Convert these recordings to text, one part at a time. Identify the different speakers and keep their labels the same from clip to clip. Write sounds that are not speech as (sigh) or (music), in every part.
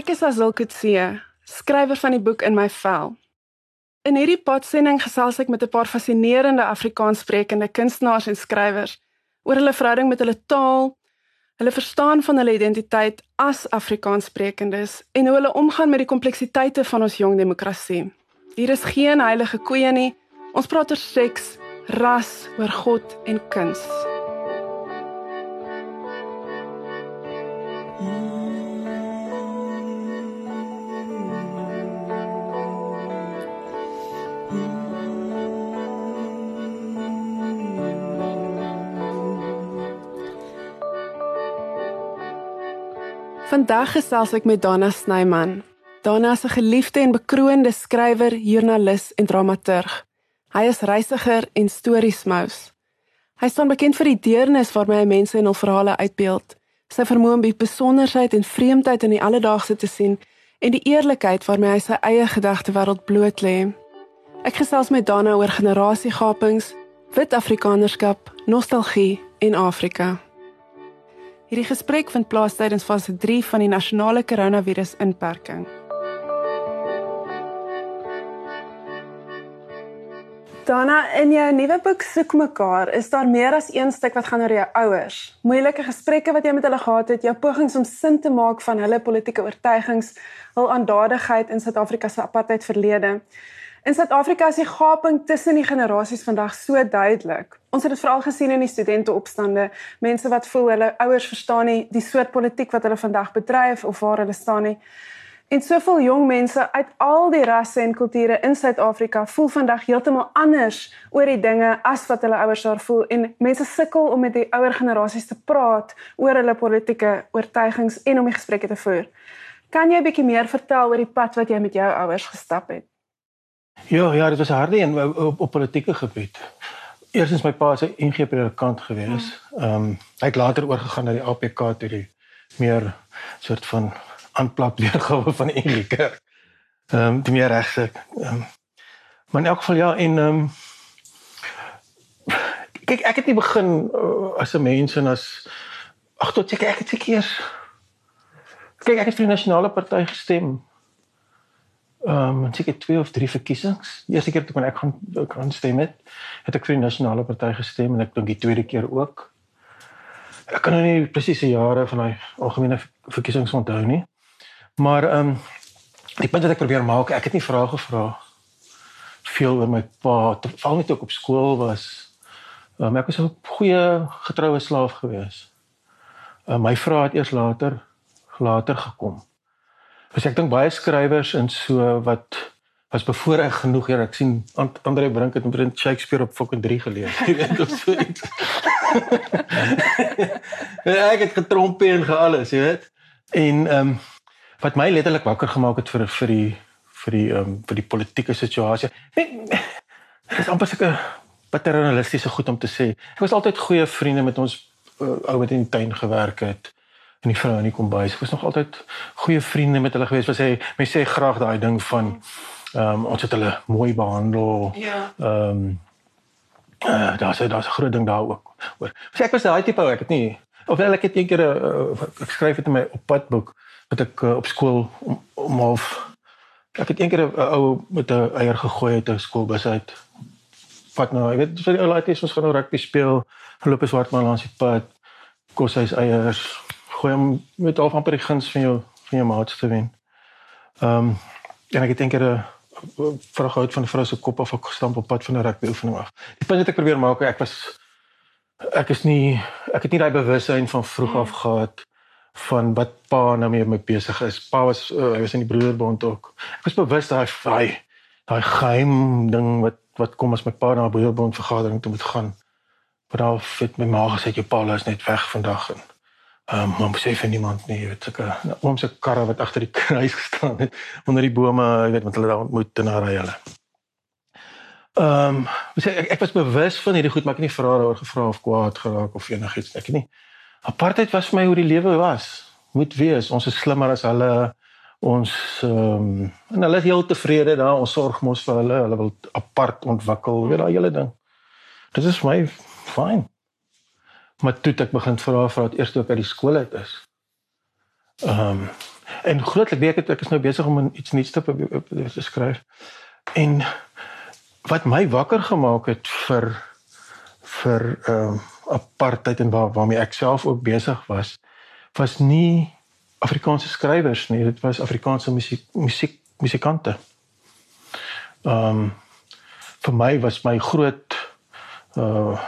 Speaker 1: Ek is Azil Kutse, skrywer van die boek In my vel. In hierdie podsending gesels ek met 'n paar fascinerende Afrikaanssprekende kunstenaars en skrywers oor hulle verhouding met hulle taal, hulle verstaan van hulle identiteit as Afrikaanssprekendes en hoe hulle omgaan met die kompleksiteite van ons jong demokrasie. Hier is geen heilige koeie nie. Ons praat oor seks, ras, oor God en kuns. Vandag gesels ek met Dana Snyman. Dana is 'n geliefde en bekroonde skrywer, joernalis en dramaturg. Hy is reisiger en storiesmous. Hy staan bekend vir die deernis waarmee hy mense in hul verhale uitbeeld. Sy vermoë om die besonderheid en vreemdheid in die alledaagse te sien en die eerlikheid waarmee hy sy eie gedagtewêreld bloot lê. Ek gesels met Dana oor generasiegapings, wit afrikanerskap, nostalgie en Afrika. Hierdie gesprek vind plaas tydens fase 3 van die nasionale koronavirus inperking. Dana, in jou nuwe boek Soek mekaar, is daar meer as een stuk wat gaan oor jou ouers. Moeilike gesprekke wat jy met hulle gehad het, jou pogings om sin te maak van hulle politieke oortuigings, hul aandadigheid in Suid-Afrika se apartheid verlede. In Suid-Afrika is die gaping tussen die generasies vandag so duidelik. Ons het dit veral gesien in die studenteopstande, mense wat voel hulle ouers verstaan nie die soort politiek wat hulle vandag bedryf of waar hulle staan nie. En soveel jong mense uit al die rasse en kulture in Suid-Afrika voel vandag heeltemal anders oor die dinge as wat hulle ouers daar voel en mense sukkel om met die ouer generasies te praat oor hulle politieke oortuigings en om die gesprekke te voer. Kan jy 'n bietjie meer vertel oor die pad wat jy met jou ouers gestap het?
Speaker 2: Ja, ja, dit was 'n harde een op, op, op politieke gebied. Eerstens my pa se NG predikant gewees. Ehm um, hy het later oorgegaan na die APK toe die meer soort van aanplak weergawe van die NG Kerk. Ehm um, die meer regse. Ehm um, maar in elk geval ja en ehm um, kyk ek het nie begin uh, as 'n mens en as ag tot ek ek het seker kyk ek het vir die nasionale party gestem ehm um, seker twee of drie verkiesings. Die eerste keer toe ek gaan kan stem het, het ek vir die nasionale party gestem en ek dink die tweede keer ook. Ek kan nou nie presiese jare van daai algemene verkiesings onthou nie. Maar ehm um, die punt wat ek probeer maak, ek het nie vrae gevra veel oor my pa, veral nie toe ek op skool was. Um, ek was 'n goeie getroue slaaf gewees. Um, my vrae het eers later later gekom. Dus ek dink baie skrywers en so wat was bevoorreg genoeg hier. Ek sien Andre Brink het omtrent Shakespeare op fucking 3 gelees. Jy weet of so iets. ja, (laughs) ek het getrompie en gealles, jy weet. En ehm um, wat my letterlik wakker gemaak het vir vir die vir die ehm um, vir die politieke situasie. Dit is amper seker paternalistiese goed om te sê. Ek was altyd goeie vriende met ons uh, ou wat in die tuin gewerk het en die vrou in die kombuis. Ek was nog altyd goeie vriende met hulle gewees. Was hy mense sê graag daai ding van ehm um, ons het hulle mooi behandel.
Speaker 1: Ja.
Speaker 2: Ehm um, uh, daar's daar's 'n groot ding daar ook. Oor. So ek was daai tipe ou, ek het nie of wel ek het een keer uh, ek skryf dit in my op padboek wat ek uh, op skool om, om half ek het een keer 'n ou met 'n eier gegooi uit 'n skoolbus uit. Vat nou, ek weet vir die ou laities ons gaan nou rugby speel. Geloop is swart maar langs die pad. Koshuis eiers gooi hom met half amper die guns van jou van jou maats te wen. Ehm um, en ek dink er vrag uit van die vrou se kop af ek stamp op pad van 'n rugby oefening af. Die punt wat ek probeer maak, ek was ek is nie ek het nie daai bewussyn van vroeg af gehad van wat pa nou mee met besig is. Pa was uh, hy was in die broederbond ook. Ek was bewus daai daai daai geheim ding wat wat kom as my pa na 'n broederbond vergadering toe moet gaan. Maar daar het my ma gesê jou pa is net weg vandag en Ehm um, maar sê vir niemand nie, jy weet sulke oom se karre wat agter die (laughs) kruis gestaan het onder die bome, jy weet wat hulle daar ontmoet en na ry hulle. Ehm um, ek, ek was bewus van hierdie goed, maar ek het nie vra daaroor gevra of kwaad geraak of enigiets ek nie. Apartheid was vir my hoe die lewe was. Moet wees, ons is slimmer as hulle ons ehm um, en hulle is heel tevrede daar, ons sorg mos vir hulle, hulle wil apart ontwikkel, weet daai hele ding. Dit is my fine. Maar toe ek begin vra vir wat eers toe ek uit die skool uit is. Ehm um, en grootlik weet ek ek is nou besig om iets nuuts te te skryf. En wat my wakker gemaak het vir vir ehm um, apartheid en waar waarmee ek self ook besig was was nie Afrikaanse skrywers nie, dit was Afrikaanse musiek musiek musikante. Ehm um, vir my was my groot uh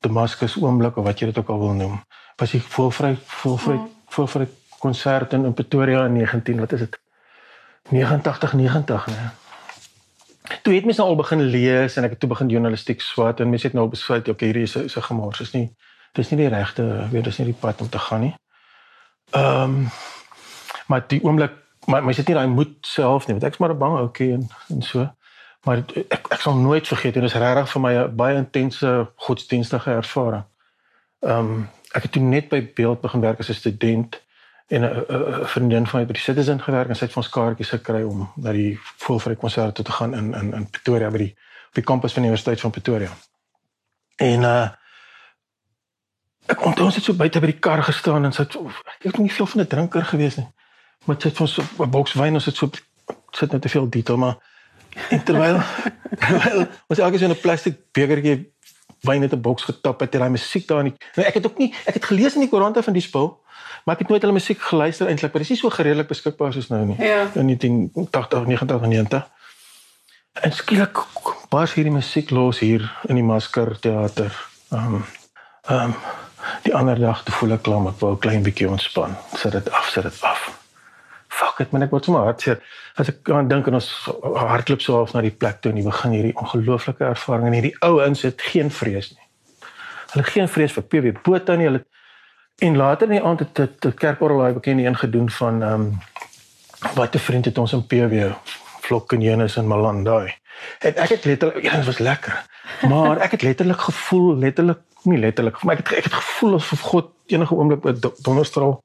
Speaker 2: Damascus oomblik of wat jy dit ook al wil noem, was die volvry volvry mm. volvry konsert in Pretoria in 19 wat is dit? 89 90 nee. Toe het mense nou al begin lees en ek het toe begin journalistiek swat en mense het nou besluit okay hierdie is 'n gemors is nie dis nie die regte weet dis nie die pad om te gaan nie. Ehm um, maar die oomblik maar mense het nie daai moed self nie want ek's maar bang okay en en so. Maar ek ek sal nooit vergeet dit is regtig vir my 'n baie intense godsdienstige ervaring. Ehm um, ek het toe net by beeld begin werk as 'n student en 'n vriendin van my by die Citizen gewerk en sy het vir ons kaartjies gekry om na die volvry konsert toe te gaan in in in Pretoria by die op die kampus van die Universiteit van Pretoria. En uh ek onthou ons het so buite by die kar gestaan en sy het ek het nie veel van 'n drinker gewees nie. Maar sy het vir ons 'n boks wyn ons het so sit net te veel detail maar en (laughs) terwyl terwyl ons elke so 'n plastiek bekertjie wyn net 'n boks getap het en daai musiek daar nie. Nou ek het ook nie ek het gelees in die koerante van die spul maar ek het nooit hulle musiek geluister eintlik, maar dit is nie so gereedelik beskikbaar soos nou nie.
Speaker 1: Ja.
Speaker 2: In 1980, 90 en 90. En skielik pas hierdie musiek los hier in die Masker teater. Ehm um, ehm um, die ander dag te voel ek klam, ek wou 'n klein bietjie ontspan. Sit dit af, sit dit af. Fuck it, man, ek word sommer hartseer as ek aan dink en ons hardloop so half na die plek toe en jy begin hierdie ongelooflike ervaring en hierdie ou ouens het geen vrees nie. Hulle het geen vrees vir PW Botha nie. Hulle En later in die aand het dit die kerkorrel daai bekende een gedoen van ehm um, wat 'n vriend het ons in PW Vlok en Jenus in Malandai. En ek het letterlik ja, dit was lekker. Maar ek het letterlik gevoel, letterlik nie letterlik, maar ek het ek het gevoel asof God enige oomblik 'n donderstraal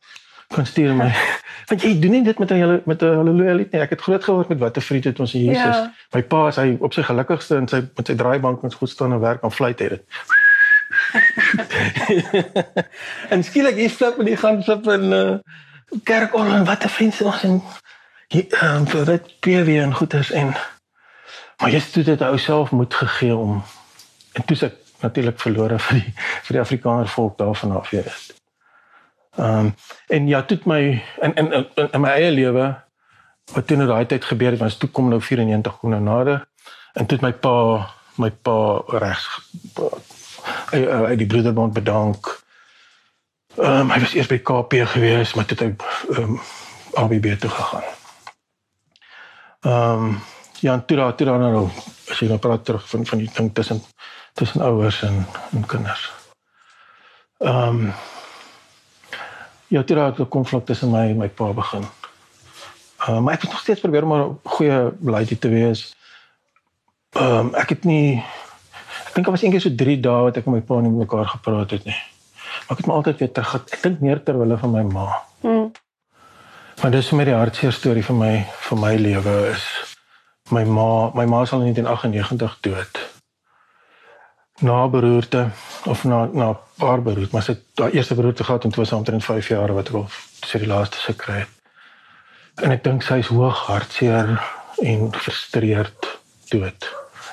Speaker 2: kan stuur my. (laughs) Want jy doen nie dit met 'n hele met 'n haleluja lied nie. Ek het groot geword met wat 'n vriend het ons in Jesus. Ja. My pa is hy op sy gelukkigste in sy met sy draaibank en goed staan en werk aan fluit het dit. (laughs) en skielik hier flip en die gaan flip in uh, kerk al en wat 'n vriend ons en ehm um, vir dit PW en goeders en maar jy het dit ou self moet gegee om en toe se natuurlik verlore vir die vir die Afrikaner volk daarvan af weer. Ehm um, en ja, toe my in in in, in my eie lewe wat toe nou daai tyd gebeur het, was toe kom nou 94 kom nou nader en toe my pa my pa regs hy die broederbond bedank. Ehm um, hy was eers by KP gewees, maar toe het hy ehm um, ABB toe gegaan. Ehm um, ja, toe daar toe daar nou as jy nou praat terug van van die ding tussen tussen ouers en en kinders. Ehm um, ja, toe daar 'n konflik tussen my en my pa begin. Ehm um, maar ek het nog steeds probeer om 'n goeie beleid te wees. Ehm um, ek het nie Ek dink dit was eendag so 3 dae wat ek met my pa nie mekaar gepraat het nie. Maar ek het my altyd weer terug. Ek dink meer ter wille van my ma. Mm. Maar dis vir die hartseer storie vir my vir my lewe is my ma, my ma is al in 1998 dood. Na beroerte of na na paar beroerte, maar sy haar eerste beroerte gehad en toe was sy omtrent 5 jaar wat ek al sê die laaste se kry het. En ek dink sy is hoog hartseer en gefrustreerd dood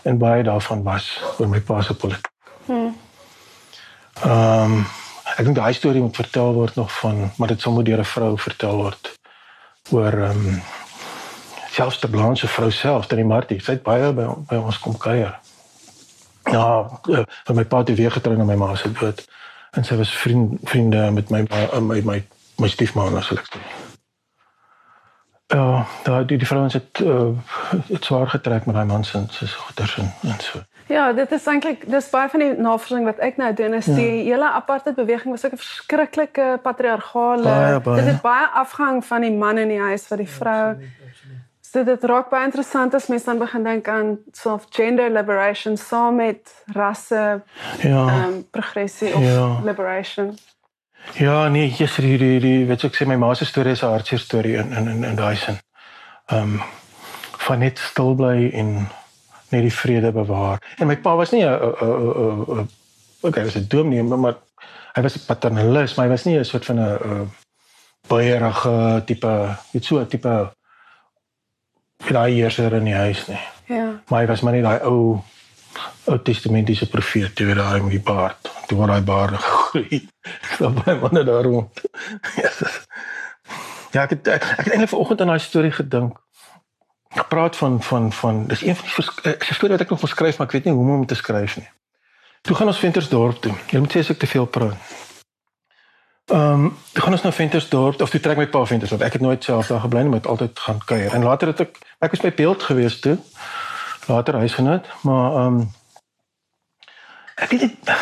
Speaker 2: en baie daarvan was oor my pa se politiek. Hmm. Ehm um, ek dink daai storie moet vertel word nog van maar dit sou moet deur 'n vrou vertel word oor ehm um, selfs die Blanche vrou self, Tannie Martie, sy het baie by, by ons kom kuier. Ja, uh, my pa het weer getrou na my ma se dood en sy was vriend vriende met my my my my stiefma as ek sê. Ja, daai die, die vrouens het uh, het swaar getrek met daai mans en se goeders en en so.
Speaker 1: Ja, dit is eintlik dis baie van die navorsing wat ek nou doen is ja. die hele apartheid beweging was ook 'n verskriklike patriargale. Baie, baie. Dit het baie afhang van die man in die huis vir die vrou. So dit raak baie interessant as mens dan begin dink aan self gender liberation saam met rasse ja. um, progressie of ja. liberation.
Speaker 2: Ja, nee, jy's die die die weet ek sê my ma se storie is 'n hartseer storie in in in, in daai sin. Ehm um, van net stil bly en net die vrede bewaar. En my pa was nie 'n 'n okay, was 'n dominee, maar hy was 'n paternalist, maar hy was nie 'n soort van 'n baierige tipe, weet so 'n tipe daai heerser in die huis nie.
Speaker 1: Ja.
Speaker 2: Maar hy was maar nie daai ou ou testamentiese profeet, jy weet daai met die baard. Toe word daai baard (laughs) gegroei. Dan by manne daar rond. Jesus. (laughs) Ja, ek het ek het eintlik vanoggend aan daai storie gedink. Gepraat van van van dis een van die 'n storie wat ek nog geskryf, maar ek weet nie hoe om dit te skryf nie. Toe gaan ons Ventersdorp toe. Jy moet sê as ek te veel praat. Ehm, um, toe gaan ons na Ventersdorp of toe trek my pa Ventersdorp. Ek het nooit self daar gebly nie, maar altyd gaan kuier. En later het ek ek was by Beeld gewees toe. Later huisgenoot, maar ehm um, ek weet dit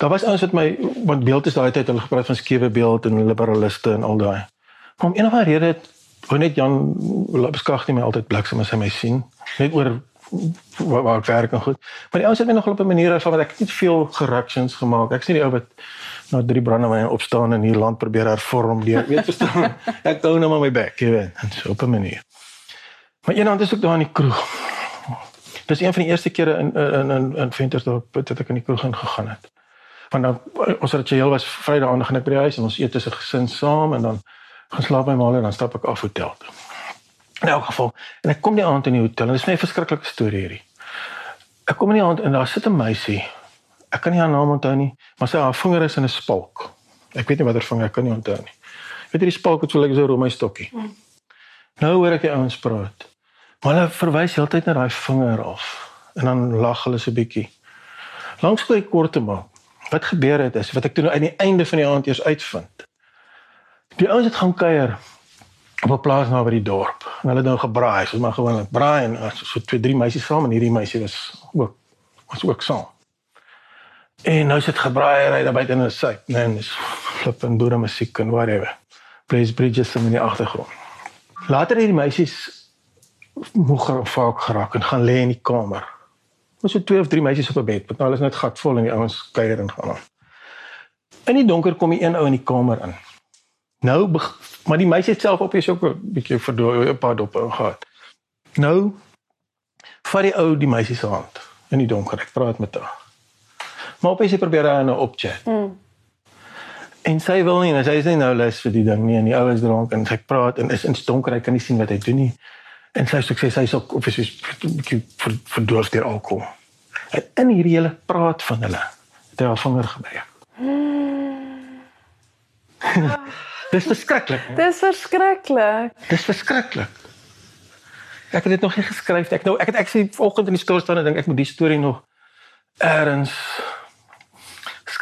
Speaker 2: daar was ouens wat my want Beeld is daai tyd hulle gepraat van skewe beeld en liberaliste en al daai. Maar om enige rede het wou net Jan beskag nie my altyd bliksem as hy my sien. Net oor waar ek werk en goed. Maar die ouens het my nog op 'n manier af wat ek nie veel corrections gemaak. Ek sien die ou wat nou drie brandewyn opstaan in hier land probeer hervorm deur (laughs) weet verstaan. ek hou nou maar my bek, jy weet, en so op 'n manier. Maar eendag is ek daar in die kroeg. Dis een van die eerste kere in in in in Ventersdorp dat ek in die kroeg ingegaan het. Want dan ons ritueel was Vrydag aand gaan ek by die huis en ons eet as 'n gesin saam en dan gaan slaap my ma en dan stap ek af hotel toe. In elk geval, en ek kom die aand in die hotel en dit is 'n verskriklike storie hierdie. Ek kom in die aand en daar sit 'n meisie ek kan nie haar naam onthou nie, maar sy haar vinger is in 'n spalk. Ek weet nie watter vinger ek kan nie onthou nie. Weet jy die spalk wat so lyk so Romei stokkie. Mm. Nou hoor ek die ouens praat. Maar hulle verwys heeltyd na daai vinger af en dan lag hulle so 'n bietjie. Langs toe kort te maak. Wat gebeur het is wat ek toe aan die einde van die aand eers uitvind. Die ouens het gaan kuier op 'n plaas naby die dorp. En hulle het nou gebraai, soos maar gewoonlik braai en so twee drie meisies saam en hierdie meisie was ook was ook saam. En nou sit gebraai ry daar buite in 'n syk, nee, en dis flip en boere musiek en whatever. Please bridges in die agtergrond. Later het die meisies moeg vaak geraak en gaan lê in die kamer. Ons het twee of drie meisies op 'n bed, want nou is net gatvol en die ouens kuier en gaan aan. In die donker kom die een ou in die kamer in. Nou maar die meisie self op is ook 'n bietjie verdooi 'n paar dop gehad. Nou vat die ou die meisie se hand in die donker. Ek praat met haar. Maar op sy probeer hy nou opchat. Mm. En sy wil nie, sy is nie nou lus vir die ding nie en die ouens dronk en sy praat en is in donker, hy kan nie sien wat hy doen nie. En sy sê sy is ook of is 'n bietjie verdoof deur alkohol. En in hierdie hele praat van hulle het hy haar vinger gebreek. Mm. (laughs) Dis verskriklik.
Speaker 1: Dis verskriklik.
Speaker 2: Dis verskriklik. Ek het dit nog nie geskryf nie. Ek nou ek het ek sê vanoggend in die storie staan en dink ek moet die storie nog eers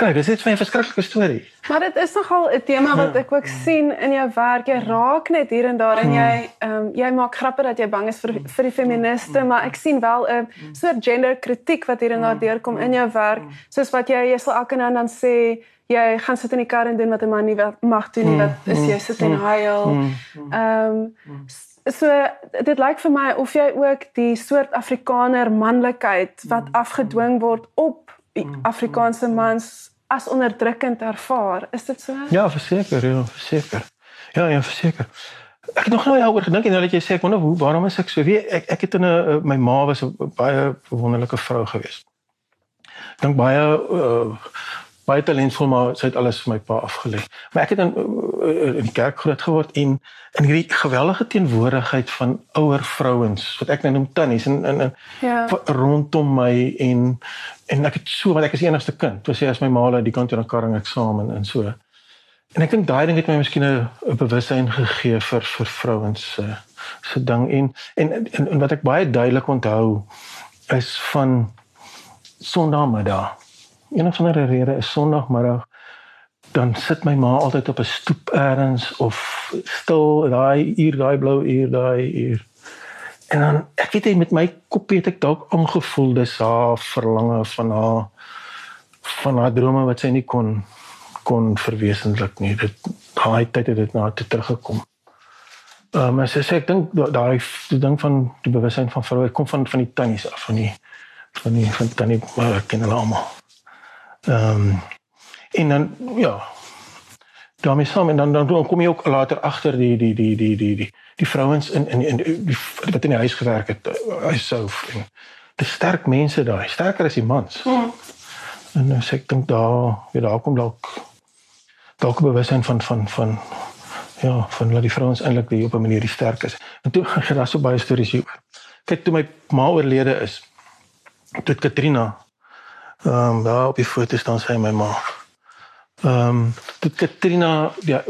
Speaker 2: skryf. Dis net 'n verskriklike storie.
Speaker 1: Maar dit is nogal 'n tema wat ek ook sien in jou werk. Jy raak net hier en daar en jy ehm um, jy maak grappe dat jy bang is vir vir die feministe, maar ek sien wel 'n soort genderkritiek wat hier en daar deurkom in jou werk, soos wat jy jy sal elke nou dan sê jy gaan sit in die kar en doen wat 'n man nie mag doen nie. Wat is jy sit en huil? Ehm um, so dit lyk vir my of jy ook die soort Afrikaner manlikheid wat afgedwing word op Afrikaanse mans as onderdrukkend ervaar. Is dit so?
Speaker 2: Ja, verseker, ja, verseker. Ja, ja, verseker. Ek het nog nou daaroor gedink en nou dat jy sê ek wonder hoe waarom is ek so wie ek ek het in 'n my ma was 'n baie wonderlike vrou gewees. Dink baie uh, baie talentvol maar sy het alles vir my pa afgelê. Maar ek het in uh, in die kerk groot geword en in hierdie geweldige teenwoordigheid van ouer vrouens wat ek nou noem tannies en in ja. rondom my en en ek het so want ek is die enigste kind. Toe sê as my ma uit die kant toe na karring eksamen en so. En ek dink daai ding het my miskien 'n bewussyn gegee vir vir vrouens se uh, se ding en, en en en wat ek baie duidelik onthou is van Sondagmiddag. Een van die rede is Sondagmiddag dan sit my ma altyd op 'n stoep elders of stil daai uur daai blou uur daai uur En dan ek weet jy met my koppie het ek dalk aangevoel dis haar verlange van haar van haar drome wat sy nie kon kon verwesenlik nie. Dit daai tyd het dit na toe teruggekom. Ehm um, as ek dink daai ding van die bewussyn van vroue kom van van die tannies af van die van die van tannie maar ek ken hulle almal. Ehm um, en dan ja. daarmee saam en dan dan kom jy ook later agter die die die die die die die vrouens in in in die wat in die huis gewerk het hy sou en dis sterk mense daai sterker as die mans mm. en nou sê ek dink daar weer daar kom dalk dalk bewussyn van van van ja, van laat die vrouens eintlik die op 'n manier die sterk is. En toe gaan (laughs) daar so baie stories hier. Kyk toe my ma oorlede is. Toe Katrina ehm um, daar op die foto staan sy my ma. Ehm um, toe Katrina ja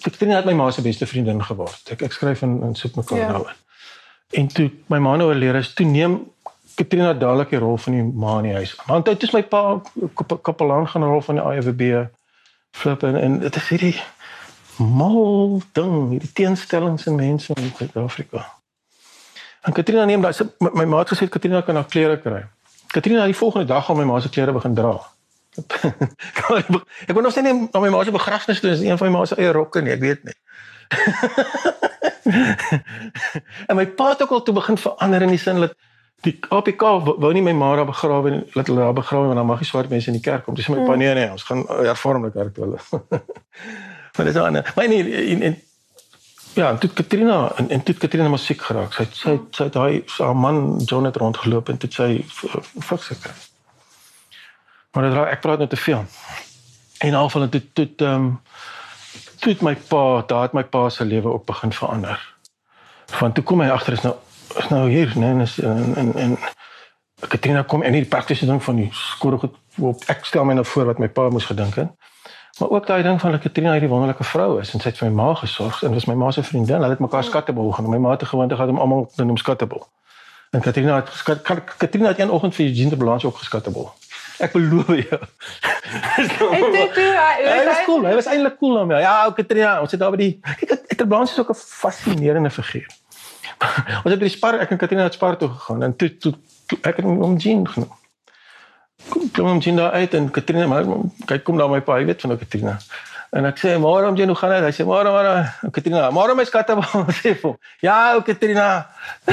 Speaker 2: Katrina het my ma se beste vriendin geword. Ek ek skryf in in soek mekaar ja. daaroor. En toe my ma nou oorlede is, toe neem Katrina dadelik die rol van die ma in die huis. Want dit is my pa kapelaan gaan rol van die IFB flip en en dit is hierdie mal ding, hierdie teenstellings in mense in Suid-Afrika. En Katrina neem daai my, my ma het gesê Katrina kan haar klere kry. Katrina die volgende dag gaan my ma se klere begin dra. (laughs) ek wou nog sê net om my ma se begrafnis toe is een van my ma se eie rokke nie, ek weet nie. (laughs) en my pa het ook al toe begin verander in die sin dat die APK wou nie my ma daar begrawe en laat hulle daar begrawe want dan mag nie swart mense in die kerk kom. Dis my pa nee nee, ons gaan hervormde kerk toe hulle. (laughs) Maar dis aan. Maar nee en, en ja, en toe Katrina en, en toe Katrina musiek geraak. Sy sy sy het daai haar man John het rondgeloop en toe sy fiks gekry. Maar dit raak ek praat net te veel. En al van dit toe toe ehm toe my pa, daar het my pa se lewe ook begin verander. Van toe kom hy agter is nou is nou hier, nee, en en en Katrina kom en die praktiese ding van die skool goed op ek stel my nou voor wat my pa moes gedink het. Maar ook daai ding van dat Katrina hierdie wonderlike vrou is en sy het vir my ma gesorg en was my ma se vriendin. Hulle het mekaar skattebol gaan. My ma het gewoonte gehad om almal te noem skattebol. En Katrina het Katrina het een oggend vir Eugene te balans op geskattebol. Ek beloof jou.
Speaker 1: Ek dink jy
Speaker 2: hy was cool. Hy was eintlik cool na my. Ja, ou Katrina, ons het daar by die kyk ek het balans is ook 'n fascinerende figuur. (laughs) ons het by die spar ek en Katrina het spar toe gegaan en toe, toe, toe ek het hom Jean genoem kom kom hom sien daar uit en Katrina maar kyk kom daar my pa, jy weet van Katrina. En ek sê môre om jy nou gaan uit. Hy sê môre môre Katrina, môre my skatte wil sê vir. Ja, o Katrina. (laughs)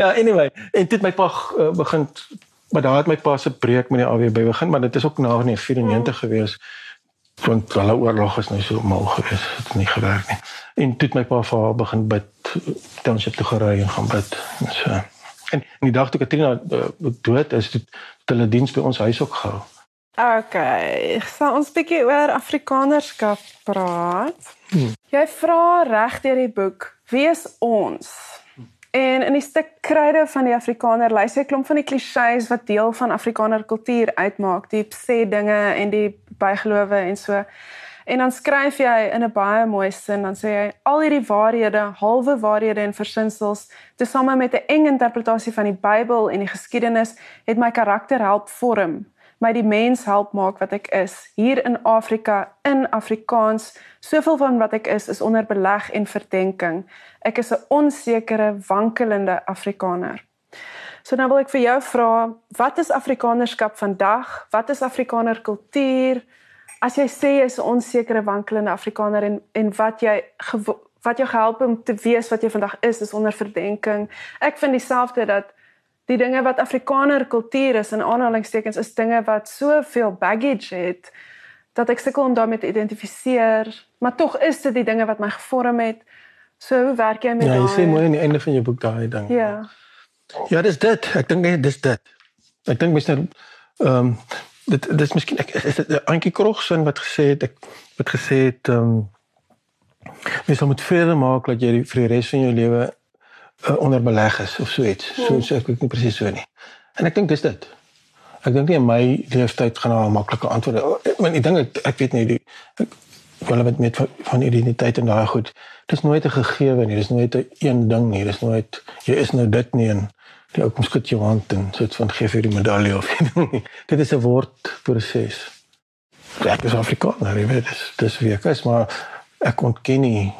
Speaker 2: ja, anyway, en dit my pa uh, begin maar daar het my pa se breek met die AWB begin, maar dit is ook na 94 gewees want hulle oorlog is nou so mal gewees. Dit het nie gewerk nie. En dit my pa vir haar begin bid township toe gery en gaan bid. So En en die dag toe Katrina uh, dood is, het hulle diens by ons huis ook gehou.
Speaker 1: Okay, sal ons bietjie oor Afrikanerskap praat. Hmm. Jy vra reg deur die boek, wie is ons? En in die stuk kryde van die Afrikaner lys 'n klomp van die klisjées wat deel van Afrikaner kultuur uitmaak, die sê dinge en die bygelowe en so. En dan skryf jy in 'n baie mooi sin, dan sê jy al hierdie waarhede, halwe waarhede en versinsels, tesame met 'n eng interpretasie van die Bybel en die geskiedenis, het my karakter help vorm, my die mens help maak wat ek is hier in Afrika in Afrikaans. Soveel van wat ek is is onder beleg en verdenking. Ek is 'n onsekere, wankelende Afrikaner. So nou wil ek vir jou vra, wat is Afrikanerskap vandag? Wat is Afrikaner kultuur? As jy sê jy is 'n onsekere wankelende Afrikaner en en wat jy wat jou help om te weet wat jy vandag is is onder verdenking. Ek vind dieselfde dat die dinge wat Afrikaner kultuur is in aanhalingstekens is dinge wat soveel baggage het dat ek sukkel om daarmee te identifiseer, maar tog is dit die dinge wat my gevorm het. So hoe werk jy met
Speaker 2: daai? Ja, jy sê mooi aan die einde van jou boek daai ding.
Speaker 1: Ja.
Speaker 2: Ja, dis dit. Ek dink net dis dit. Ek dink mens nou ehm um, dit dit is miskien ek is dit Antjie Krogsen wat gesê het ek wat gesê het ehm um, mens moet verder maak dat jy die, vir die res van jou lewe uh, onder beleg is of so iets. So so ek weet nie presies so nie. En ek dink dis dit. Ek dink nie in my leeftyd gaan daar 'n maklike antwoord. Ek meen ek dink ek, ek weet nie die ek, wil met met van identiteit en daai goed. Dis nooit 'n gegeewe nie. Dis nooit 'n een ding nie. Dis nooit jy is nou dit nie en die ou kom skud jou hand en sê van gee vir die medalje of nie. (laughs) dit is 'n woord proses. Ek is Afrikaner, jy weet, dis dis wie ek is, maar ek ontken nie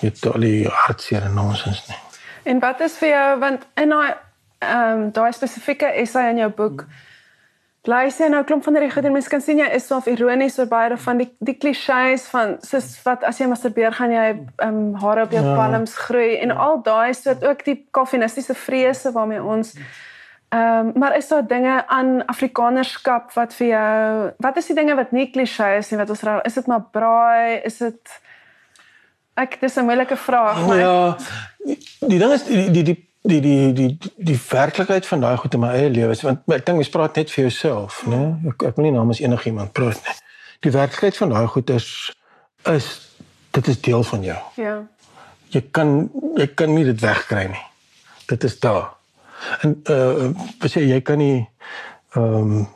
Speaker 2: dit al die hartseer en nonsens nie.
Speaker 1: En wat is vir jou want in daai ehm um, daai spesifieke essay in jou boek hmm Bly sê nou klomp van die goed en mens kan sien jy is so ironies oor baie van die die klisjées van soos wat as jy masturbeer gaan jy ehm um, hare op jou ja. palms groei en al daai soort ook die kalvinistiese vrese waarmee ons ehm um, maar is daar dinge aan afrikanerskap wat vir jou wat is die dinge wat nie klisjées nie wat ons is dit maar braai is dit ek dis 'n moeilike vraag
Speaker 2: maar ja die, die ding is die die, die die die die die werklikheid van daai goed in my eie lewe want ek dink mens praat net vir jouself nê ek ek wil nie namens enigiemand praat nie die werklikheid van daai goed is is dit is deel van jou.
Speaker 1: Ja.
Speaker 2: Jy kan jy kan nie dit wegkry nie. Dit is daar. En uh wat sê jy kan nie ehm um,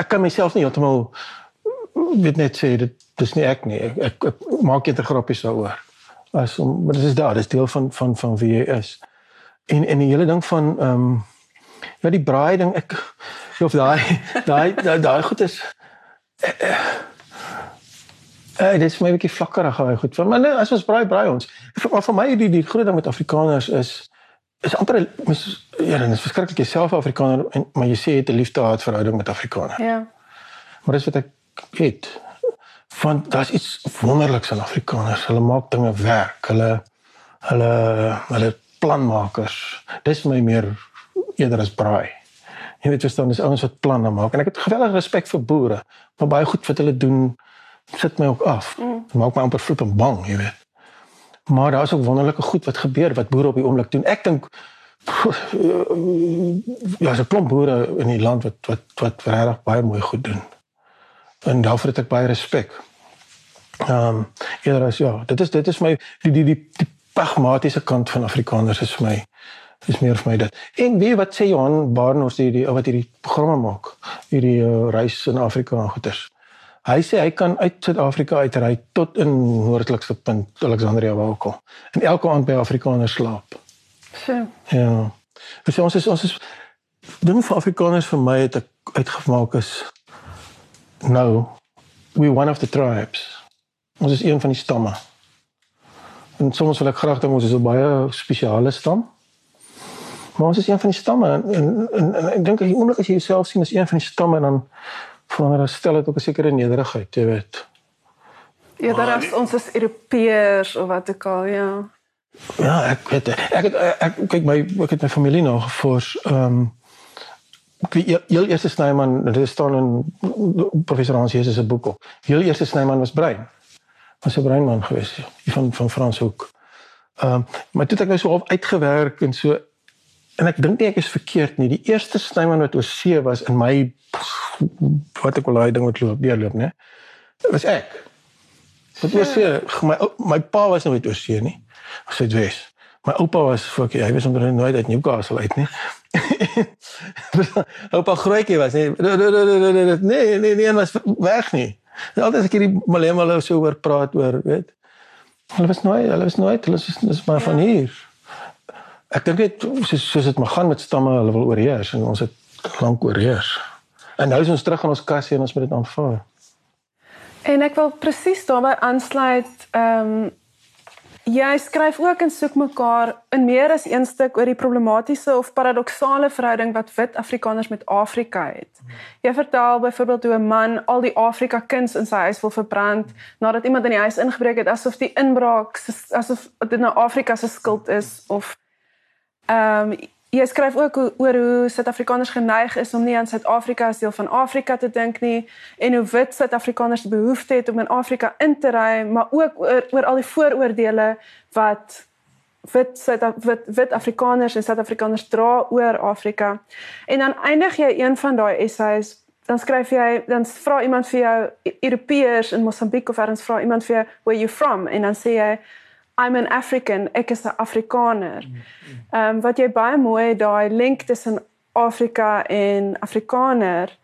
Speaker 2: ek kan myself nie heeltemal weet net sê dit dis nie ek nie. Ek, ek, ek maak net 'n grappies daaroor. As om maar dit is daar, dit is deel van van van wie jy is. En en die hele ding van ehm um, ja die braai ding ek of daai (laughs) daai daai goed is eh, eh, eh dit is my 'n bietjie vlakkerig daai goed. Maar nee, as ons braai braai ons. Maar vir my die die groot ding met Afrikaners is is amper mis ja, dan is verskriklik jouself Afrikaner en maar jy sê jy het 'n liefde-haat verhouding met Afrikaner.
Speaker 1: Ja.
Speaker 2: Maar dis wat ek weet. Want daar's iets wonderliks aan Afrikaners. Hulle maak dinge werk. Hulle hulle hulle planmakers. Dis my meer eerder as braai. Jy weet verstaan dis ouens wat planne maak en ek het geweldige respek vir boere. Maar baie goed wat hulle doen sit my ook af. Mm. Maak my amper flippe bang, jy weet. Maar daar's ook wonderlike goed wat gebeur wat boere op die oomblik doen. Ek dink ja, so klomp boere in die land wat wat wat regtig baie mooi goed doen. En daarvoor het ek baie respek. Ehm um, eerder as ja, dit is dit is my die die die, die pragmatiese kant van Afrikaners is vir my is meer vir my dit. En wie wat sê Johan Barnard die die wat hierdie programme maak, hierdie uh, reis in Afrika en goeters. Hy sê hy kan uit Suid-Afrika uitry tot in noordelikste punt Alexandria waar ook al. En elke aand by Afrikaners slaap.
Speaker 1: So.
Speaker 2: Ja. Dus ons is ons is ding vir Afrikaners vir my het ek uitgemaak is nou we one of the tribes. Ons is een van die stamme. En soms wil ek graag dink ons is 'n baie spesiale stam. Maar ons is een van die stamme en en, en, en ek dink as jy oomblik as jy jouself sien as een van die stamme dan veronderstel dit ook 'n sekere nederigheid, jy weet.
Speaker 1: Ja, daar is ons as Europeërs of wat ook al, ja.
Speaker 2: Ja, ek weet ek het ek kyk my ek het my familie nog gevors ehm um, ek weet heel eerste Snyman dit staan in professor Hans Jesus se boek ook. Heel eerste Snyman was brein was 'n breinman geweest ja, van van Frans Hoek. Ehm um, maar toe het ek nou so op uitgewerk en so en ek dink nie ek is verkeerd nie. Die eerste snyman wat oor see was in my wat ek al daai ding wat loop, deurloop, né? Was ek. Wat oor see, my my pa was nooit oor see nie. As hy Wes. My oupa was fok, hy was onder nooit uit Newcastle uit nie. (laughs) oupa grootjie was nie. Nee, nee, nee, was weg nie. En altyd as ek hierdie Malema hulle so oor praat oor, weet. Hulle was nooit, hulle was nooit, hulle is dis maar van hier. Ek dink dit soos soos dit maar gaan met stamme, hulle wil oorheers en ons het lank oorheers. En nou is ons terug in ons kassie en ons moet dit aanvaar.
Speaker 1: En ek wil presies daarbey aansluit, ehm um, Jy skryf ook in soek mekaar in meer as een stuk oor die problematiese of paradoksale verhouding wat wit Afrikaners met Afrika het. Jy vertel byvoorbeeld hoe 'n man al die Afrika kuns in sy huis wil verbrand nadat iemand in die huis ingebreek het asof die inbraak asof dit nou Afrika se skuld is of ehm um, Jy skryf ook oor hoe Suid-Afrikaners geneig is om nie aan Suid-Afrika as deel van Afrika te dink nie en hoe wit Suid-Afrikaners behoefte het om in Afrika in te ry, maar ook oor, oor al die vooroordeele wat wit Suid wit, wit Afrikaners en Suid-Afrikaners dra oor Afrika. En dan eindig jy een van daai essays, dan skryf jy dan vra iemand vir jou Europeërs in Mosambiek of ergens vra iemand vir jou where you from en dan sê jy I'm an African, ek is 'n Afrikaner. Ehm um, wat jy baie mooi daai link tussen Afrika en Afrikaner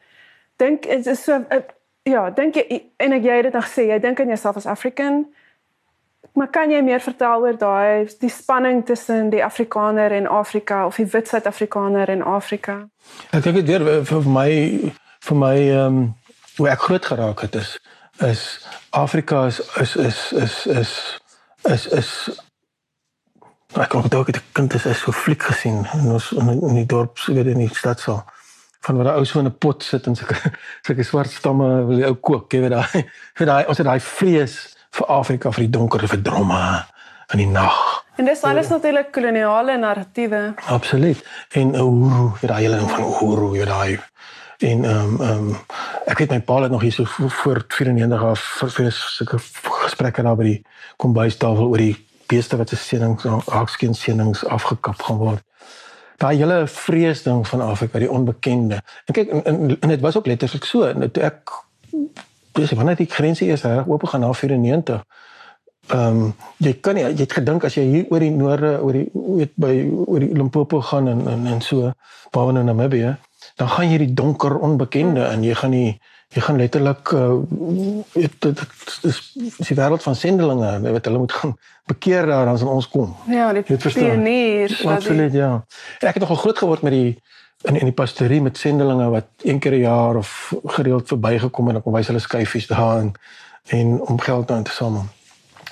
Speaker 1: dink is is so uh, ja, dink jy en ek jy het dit nog gesê, jy dink aan jouself as African. Maar kan jy meer vertel oor daai die spanning tussen die Afrikaner en Afrika of die wit Suid-Afrikaner en Afrika?
Speaker 2: Ek dink dit weer vir my vir my ehm um, hoe ek groot geraak het is is Afrika is is is is, is is is ek kon dalk dit kind is so fliek gesien in ons in, in die dorp so weet in die stad so van waar ou so in 'n pot sit en sulke (laughs) sulke swart stamme wil die ou kook jy weet daai (laughs) vir daai ons het daai vrees vir Afrika vir die donker vir dromme in die nag.
Speaker 1: En dis alles natuurlik koloniale narratiewe.
Speaker 2: Absoluut. En Uhuru vir daai hele ding van Uhuru jy daai en ehm um, ehm um, ek weet my pa het nog hier so voor 94 af vir sulke gesprekke daar by die kombuistafel oor die beeste wat se seenings haakskeen seenings afgekap gaan word. Daai hele vrees ding van Afrika, die onbekende. En kyk en, en, en dit was ook letterlik so. En toe ek dis wanneer die grense eers reg oop gaan na 94. Ehm um, jy kan nie jy het gedink as jy hier oor die noorde oor die weet by oor die Limpopo gaan en en en so waar in Namibië, dan gaan jy die donker onbekende en jy gaan nie jy gaan letterlik uh, dit dit is die wêreld van sendelinge. Weet hulle moet gaan bekeer daar dan ons kom.
Speaker 1: Ja die pionier
Speaker 2: absoluut ja. En ek het nog al groot geword met die in in die pastorie met sendelinge wat een keer 'n jaar of gereeld verbygekom en dan kom wys hulle skyfies daar en en om geld aan te samel.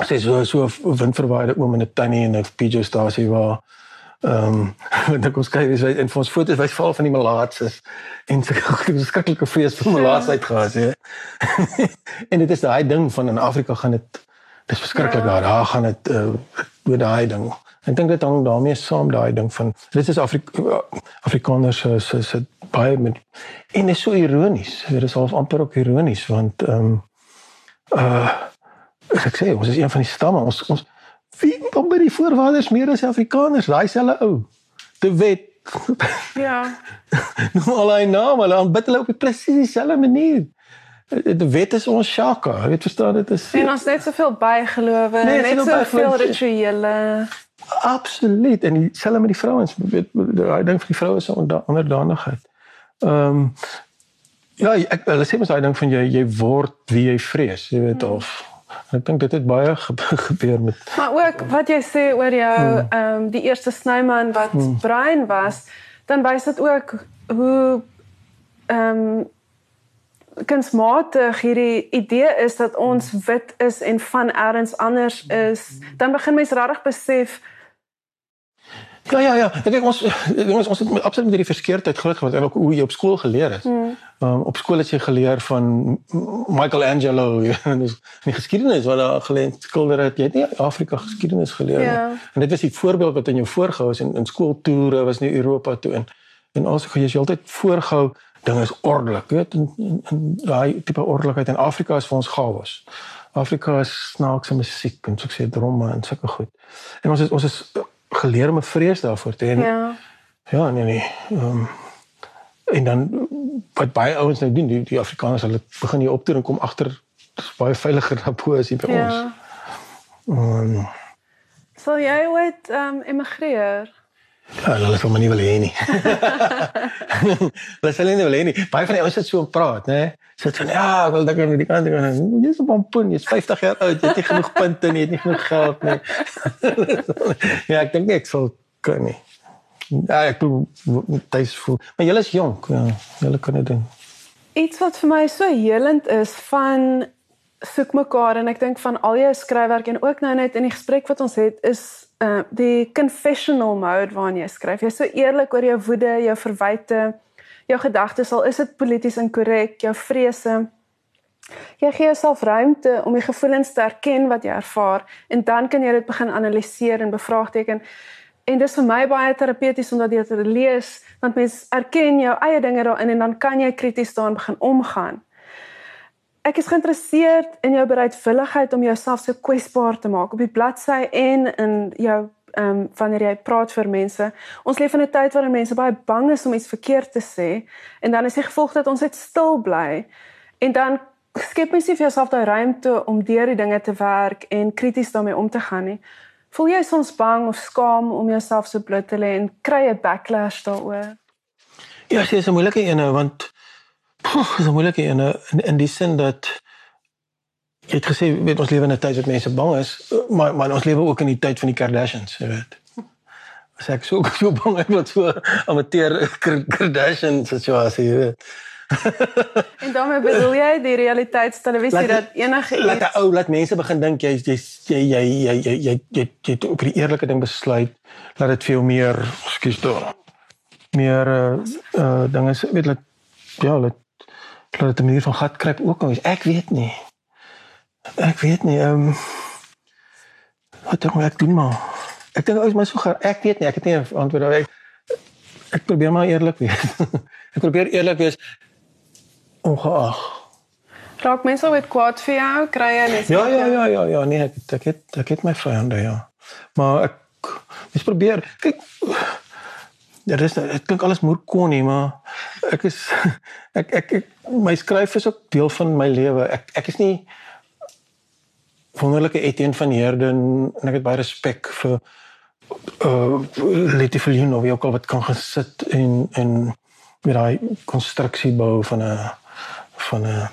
Speaker 2: Sê so so windverwaaide oom in 'n tannie en 'n PJ stasie waar Ehm um, (laughs) dan kom skryf jy en vir ons foto's wys val van die malaatses en skrikkelike (laughs) vrees vir malaatsheid gehad hè. (laughs) en dit is daai ding van in Afrika gaan dit dis verskriklik ja. daar. Daar gaan dit uh oor daai ding. Ek dink dit hang daarmee saam daai ding van dit is Afrika Afrikaners se se se baie met en is so ironies. Dit is half amper ook ironies want ehm um, uh ek sê ons is een van die stamme ons ons wie kom by die voorvaders meer as Afrikaners, daai selfe ou. De Wet.
Speaker 1: Ja. (laughs)
Speaker 2: nou al hy naam, hulle aanbid hulle op presies dieselfde manier. De Wet is ons Shaka, weet verstaan dit is.
Speaker 1: En ons net soveel bygelowe, nee, net soveel rituele.
Speaker 2: Absoluut en dieselfde met die vrouens, weet daai ding vir die vroue se onderdanigheid. Ehm um, ja, ek hulle sê mos daai ding van jy jy word wie jy vrees, jy weet hmm. of Ek dink dit het baie (laughs) gebeur met
Speaker 1: Maar ook wat jy sê oor jou hmm. ehm um, die eerste snyman wat hmm. brein was, dan wys dit ook hoe ehm um, kunsmatig hierdie idee is dat ons wit is en van elders anders is. Dan begin mens regtig besef
Speaker 2: Ja ja ja, ek dink ons ons ons het absoluut met hierdie verskeurdheid groot geword en ook hoe jy op skool geleer het. Mm. Um, op skool het jy geleer van Michelangelo (laughs) en dis die geskiedenis wat daar geleer skilder het. Jy het nie Afrika geskiedenis geleer nie. Yeah. Ja. En dit was die voorbeeld wat in jou voorgehou is in in skooltoere was nie Europa toe en en also jy is altyd voorgehou ding is ordelik, weet en, en, en daai tipe ordelikheid in Afrika is vir ons chaos. Afrika is snaakse musiek en so ek sê drome en sulke goed. En ons is ons is geleer om 'n vrees daarvoor te hê. Ja. Ja, nee nee. Ehm um, en dan wat baie ouens nou doen, die, die Afrikaners hulle begin hier optoer en kom agter baie veiliger na bo as hier by ja. ons. Ehm um,
Speaker 1: So jy het ehm um, emigreer.
Speaker 2: Ja, hulle sal my nie wil hê nie. (laughs) Hulle sal nie wil hê nie. Baie van die ouens het so gepraat, né? Sê so, ja, ek wil dalk aan die kant gaan. Jy's op 'n punt, jy's 50 jaar oud, jy het nie genoeg punte nie, jy het nie genoeg geld nie. (laughs) ja, ek dink ek sal kan nie. Ja, ek bedoel, dit is voel. Maar julle is jonk, ja. Julle kan dit doen.
Speaker 1: Iets wat vir my so helend is van soek mekaar en ek dink van al jou skryfwerk en ook nou net in die gesprek wat ons het is uh die confessional mode waarin jy skryf. Jy's so eerlik oor jou woede, jou verwyte, jou gedagtes, al is dit polities inkorrek, jou vrese. Jy gee jouself ruimte om die gevoelens te erken wat jy ervaar en dan kan jy dit begin analiseer en bevraagteken. En dis vir my baie terapeuties om dit te lees, want mens erken jou eie dinge daarin en dan kan jy krities daarin begin omgaan ek is geïnteresseerd in jou bereidwilligheid om jouself so kwesbaar te maak op die bladsy en in jou ehm um, wanneer jy praat vir mense. Ons leef in 'n tyd waarin mense baie bang is om iets verkeerd te sê en dan is die gevolg dat ons net stil bly en dan skep mens nie vir jouself daai ruimte om deur die dinge te werk en krities daarmee om te gaan nie. Voel jy soms bang of skaam om jouself so bloot te lê en kry 'n backlash daaroor?
Speaker 2: Ja, dit is 'n moeilike een want Poh, dis moeilik in, in in die sin dat jy het gesê weet ons lewe in 'n tyd wat mense bang is, maar maar ons lewe ook in die tyd van die Kardashians, jy weet. As ek so so bang ek wat so amateur Kardashian situasie, jy weet.
Speaker 1: en daarmee bedoel jy die realiteitstelevisie dat enige
Speaker 2: iets laat 'n ou laat mense begin dink jy jy jy jy jy jy jy jy jy op die eerlike ding besluit dat dit veel meer skuis toe meer uh, uh dinge weet laat ja laat dat dit 'n manier van gat kruip ook al is. Ek weet nie. Ek weet nie. Ehm um, wat dink ek doen maar. Ek dink ou is maar so gaar. Ek weet nie. Ek het nie 'n antwoord daarop. Ek, ek probeer maar eerlik wees. (laughs) ek probeer eerlik wees ongeag.
Speaker 1: Raak mense ooit kwaad vir jou? Kry jy net
Speaker 2: Ja, ja, ja, ja, ja, nee, ek ek het ek het my vyande, ja. Maar ek mens probeer kyk Ja, dis dit klink alles moer kon nie, maar ek is (laughs) ek, ek ek my skryf is ook deel van my lewe. Ek ek is nie wonderlike Etienne van Heerden en ek het baie respek vir uh Letty Viljoen of ook al wat kan gesit en en met daai konstruksie bou van 'n van 'n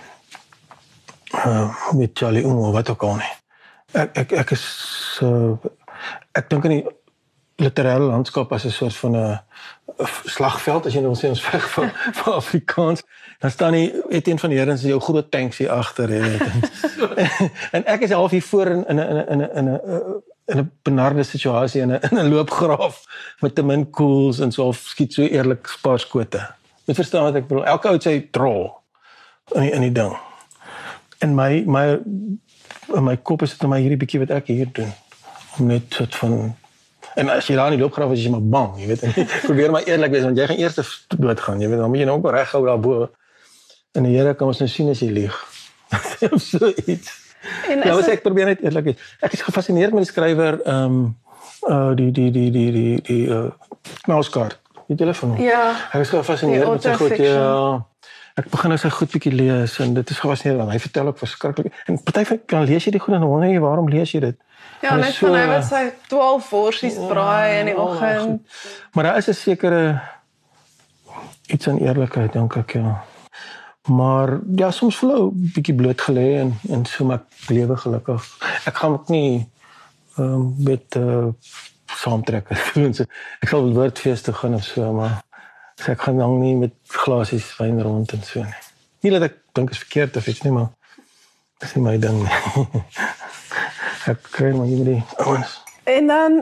Speaker 2: uh met Charlie Umo wat ook al nie. Ek ek ek is uh, ek dink in die literêre landskap as 'n soort van 'n slagveld as jy nou sê ons veg vir vir Afrikaans dan staan hy Etienne van Heerden se jou groot tanks hier agter en, (laughs) en ek is half hier voor in in 'n in 'n in 'n in 'n benarde situasie in 'n in 'n loopgraaf met te min koels en so skiet so eerlik spaarskote. Jy verstaan wat ek bedoel? Elke ou het sy rol in die, in die ding. En my my in my kop is dit net hierdie bietjie wat ek hier doen om net soort van En as jy daar in die loopgraaf is, jy maar bang, jy weet. (laughs) Probeer maar eerlik wees want jy gaan eers dood gaan, jy weet. Dan moet jy nou ook reg hou daarbo. En die Here kan ons nou sien as jy lieg. (laughs) so iets. En nou, ek probeer net eerlik wees. Ek is gefassineerd met die skrywer ehm um, uh die die die die die die uh Knauskaart. Die telefoon.
Speaker 1: Ja.
Speaker 2: Ek is gefassineerd met sy goed ja. Ek begin nou sy goed bietjie lees en dit is gefassineerd want hy vertel ook verskriklik. En party van kan lees jy die goed en wonder jy waarom lees jy dit?
Speaker 1: Ja, net so, van hy wat sy 12 worsies ja, braai in die ja, oggend.
Speaker 2: Maar daar is 'n sekere iets aan eerlikheid dink ek ja. Maar ja, soms flou bietjie bloot gelê en en so maar lewe gelukkig. Ek gaan ook nie ehm um, met uh saamtrekke doen (laughs) so. Ek sal wel woordfees toe gaan of so, maar so ek gaan dan nie met glasies wyn rond en so nie. Nie dat ek dink is verkeerd of iets nie, maar dis nie my ding nie. (laughs) ek kry maar hierdie ouens.
Speaker 1: En dan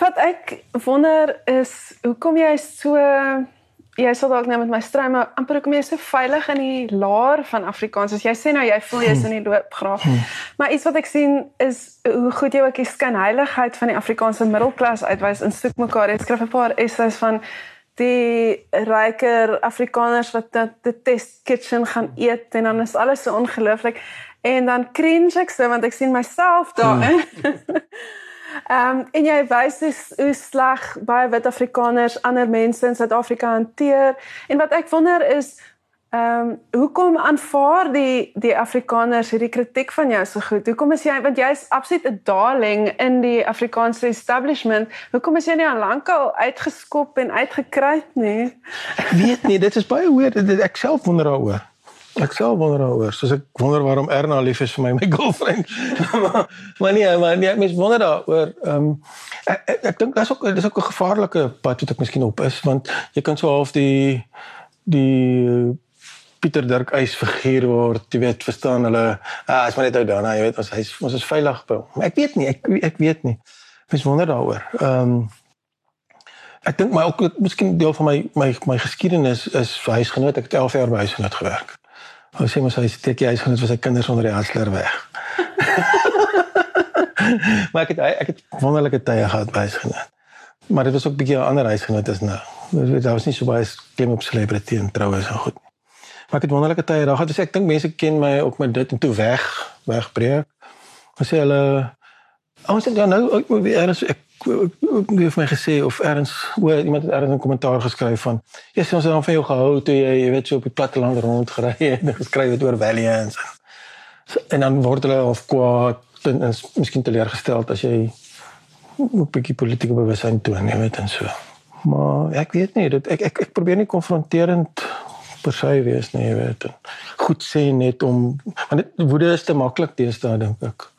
Speaker 1: wat ek wonder is hoekom jy so jy sal dalk net met my strym maar amper hoekom jy so veilig in die laar van Afrikaans as jy sê nou jy voel jy's in die loopgraaf. Hmm. Maar iets wat ek sien is hoe goed jy ook die skynheiligheid van die Afrikaanse middelklas uitwys in soek mekaar. Jy skryf 'n paar essays van die ryker Afrikaners wat dit die test kitchen gaan eet en dan is alles so ongelooflik. En dan cringe ek so want ek sien myself daarin. Hmm. (laughs) Ehm um, en jy wys hoe, hoe sleg baie wit Afrikaners ander mense in Suid-Afrika hanteer en wat ek wonder is ehm um, hoekom aanvaar die die Afrikaners hierdie kritiek van jou so goed? Hoekom is jy want jy's absoluut 'n darling in die Afrikaanse establishment. Hoekom is jy nie al lankal uitgeskop en uitgekruit nie?
Speaker 2: Ek weet nie, dit is baie weird. Ek self wonder daaroor. Ek sou wonder daaroor. Soos ek wonder waarom Erna lief is vir my my (laughs) girlfriend. maar, maar nee, maar nee, ek mens wonder daaroor. Ehm um, ek ek, ek dink daar's ook dis ook 'n gevaarlike pad wat ek miskien op is want jy kan so half die die Pieter Dirk eis figuur word. Jy weet, verstaan hulle, ah, is maar net ou daarna, jy weet, ons hy ons is veilig by hom. Ek weet nie, ek ek weet nie. Mens wonder daaroor. Ehm um, Ek dink my ook miskien deel van my my my geskiedenis is huisgenoot. Ek het 11 jaar by huisgenoot gewerk. Ou sê mos hy steek hy gaan net vir sy kinders onder die hasler weg. (laughs) maar ek het ek het wonderlike tye gehad by huisgenoot. Maar dit was ook 'n bietjie 'n ander huisgenoot as nou. Daar was nie so baie klim op celebrity en troues en goed nie. Maar ek het wonderlike tye daar gehad. Dus ek dink mense ken my ook met dit en toe weg, wegbreek. Ons sê hulle ons het nou ook weer ek wie het my gesê of erns hoe iemand het erns 'n kommentaar geskryf van ja ons het dan van jou gehou toe jy jy weet so op die platteland rondgery en geskryf het oor Valiants en, en dan word hulle of kwaad en is miskien teleurgesteld as jy 'n bietjie politieke bewustheid toon jy weet en so maar ek weet nie dit ek ek ek probeer nie konfronterend per se wees nie jy weet en goed sê net om want dit woede is te maklik teenoor dink ek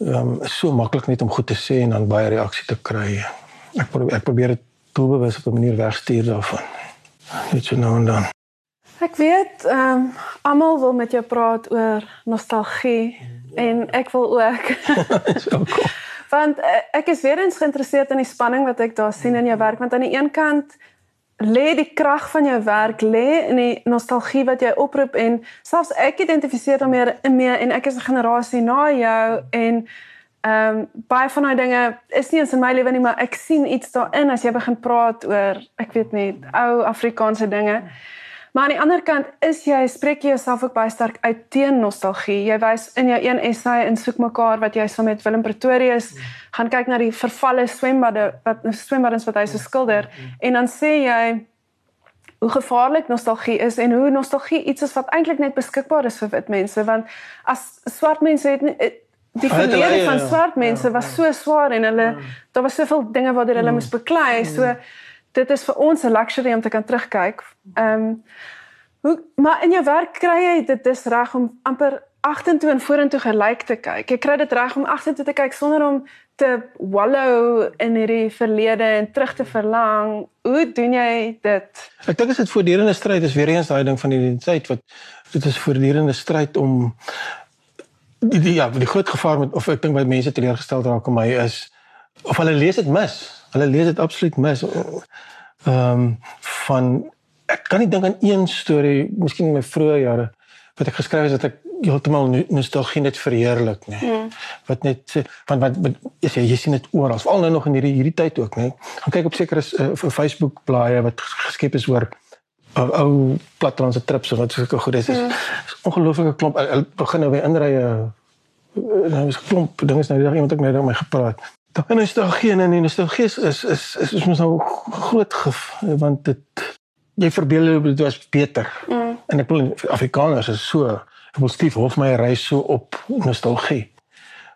Speaker 2: um, is so maklik net om goed te sê en dan baie reaksie te kry. Ek probeer ek probeer dit doelbewus op 'n manier wegstuur daarvan. Net so nou en dan.
Speaker 1: Ek weet, ehm um, almal wil met jou praat oor nostalgie ja. en ek wil ook. (laughs) so cool. Want eh, ek is weer eens geïnteresseerd in die spanning wat ek daar sien in jou werk want aan die een kant lê die krag van jou werk lê in die nostalgie wat jy oproep en selfs ek identifiseer daarmee mee en ek is 'n generasie na jou en ehm um, baie van daai dinge is nie eens in my lewe nie maar ek sien iets daarin as jy begin praat oor ek weet nie ou Afrikaanse dinge Maar aan die ander kant is jy spreek jy jouself ook baie sterk uit teen nostalgie. Jy wys in jou een essay in soek mekaar wat jy saam met Willem Pretorius mm. gaan kyk na die vervalle swembade wat swembaddens wat hy so skilder mm. en dan sê jy hoe gevaarlik nostalgie is en hoe nostalgie iets is wat eintlik net beskikbaar is vir wit mense want as swart mense het nie, die verlede van ja. swart mense ja, was so swaar en hulle ja. daar was soveel dinge waartoe hulle mm. moes beklei so dit is vir ons 'n luxury om te kan terugkyk. Ehm um, hoe maar in jou werk kry jy dit dis reg om amper agtertoe en vorentoe gelyk te kyk. Jy kry dit reg om agtertoe te kyk sonder om te wallow in hierdie verlede en terug te verlang. Hoe doen jy dit?
Speaker 2: Ek dink dit is 'n voortdurende stryd. Dis weer eens daai ding van identiteit wat dit is 'n voortdurende stryd om die, die ja, die groot gevaar met of ek dink baie mense teleurgestel raak om my is of hulle lees dit mis. Hulle lees dit absoluut mis. Ehm um, van ek kan nie dink aan een storie, miskien in my vroeë jare wat ek geskryf het dat ek heeltemal nostalgie net verheerlik, nê. Nee. Mm. Wat net van wat, wat is jy, jy sien dit oral, veral nou nog in hierdie hierdie tyd ook, nê. Nee. Gaan kyk op sekere uh, Facebook blaaie wat geskep is oor ou ou platlandse trips wat so goed is. Mm. is ongelooflike klomp. Hulle begin nou weer inrye. Nou is klomp dinge nou die dag iemand net met my gepraat. Daar geen en nostalgie is is is is, is mos nou groot gif want dit jy verbeel jy dit was beter. Mm. En ek bedoel Afrikaners is so ek wil Steve Hofmeyer reis so op nostalgie.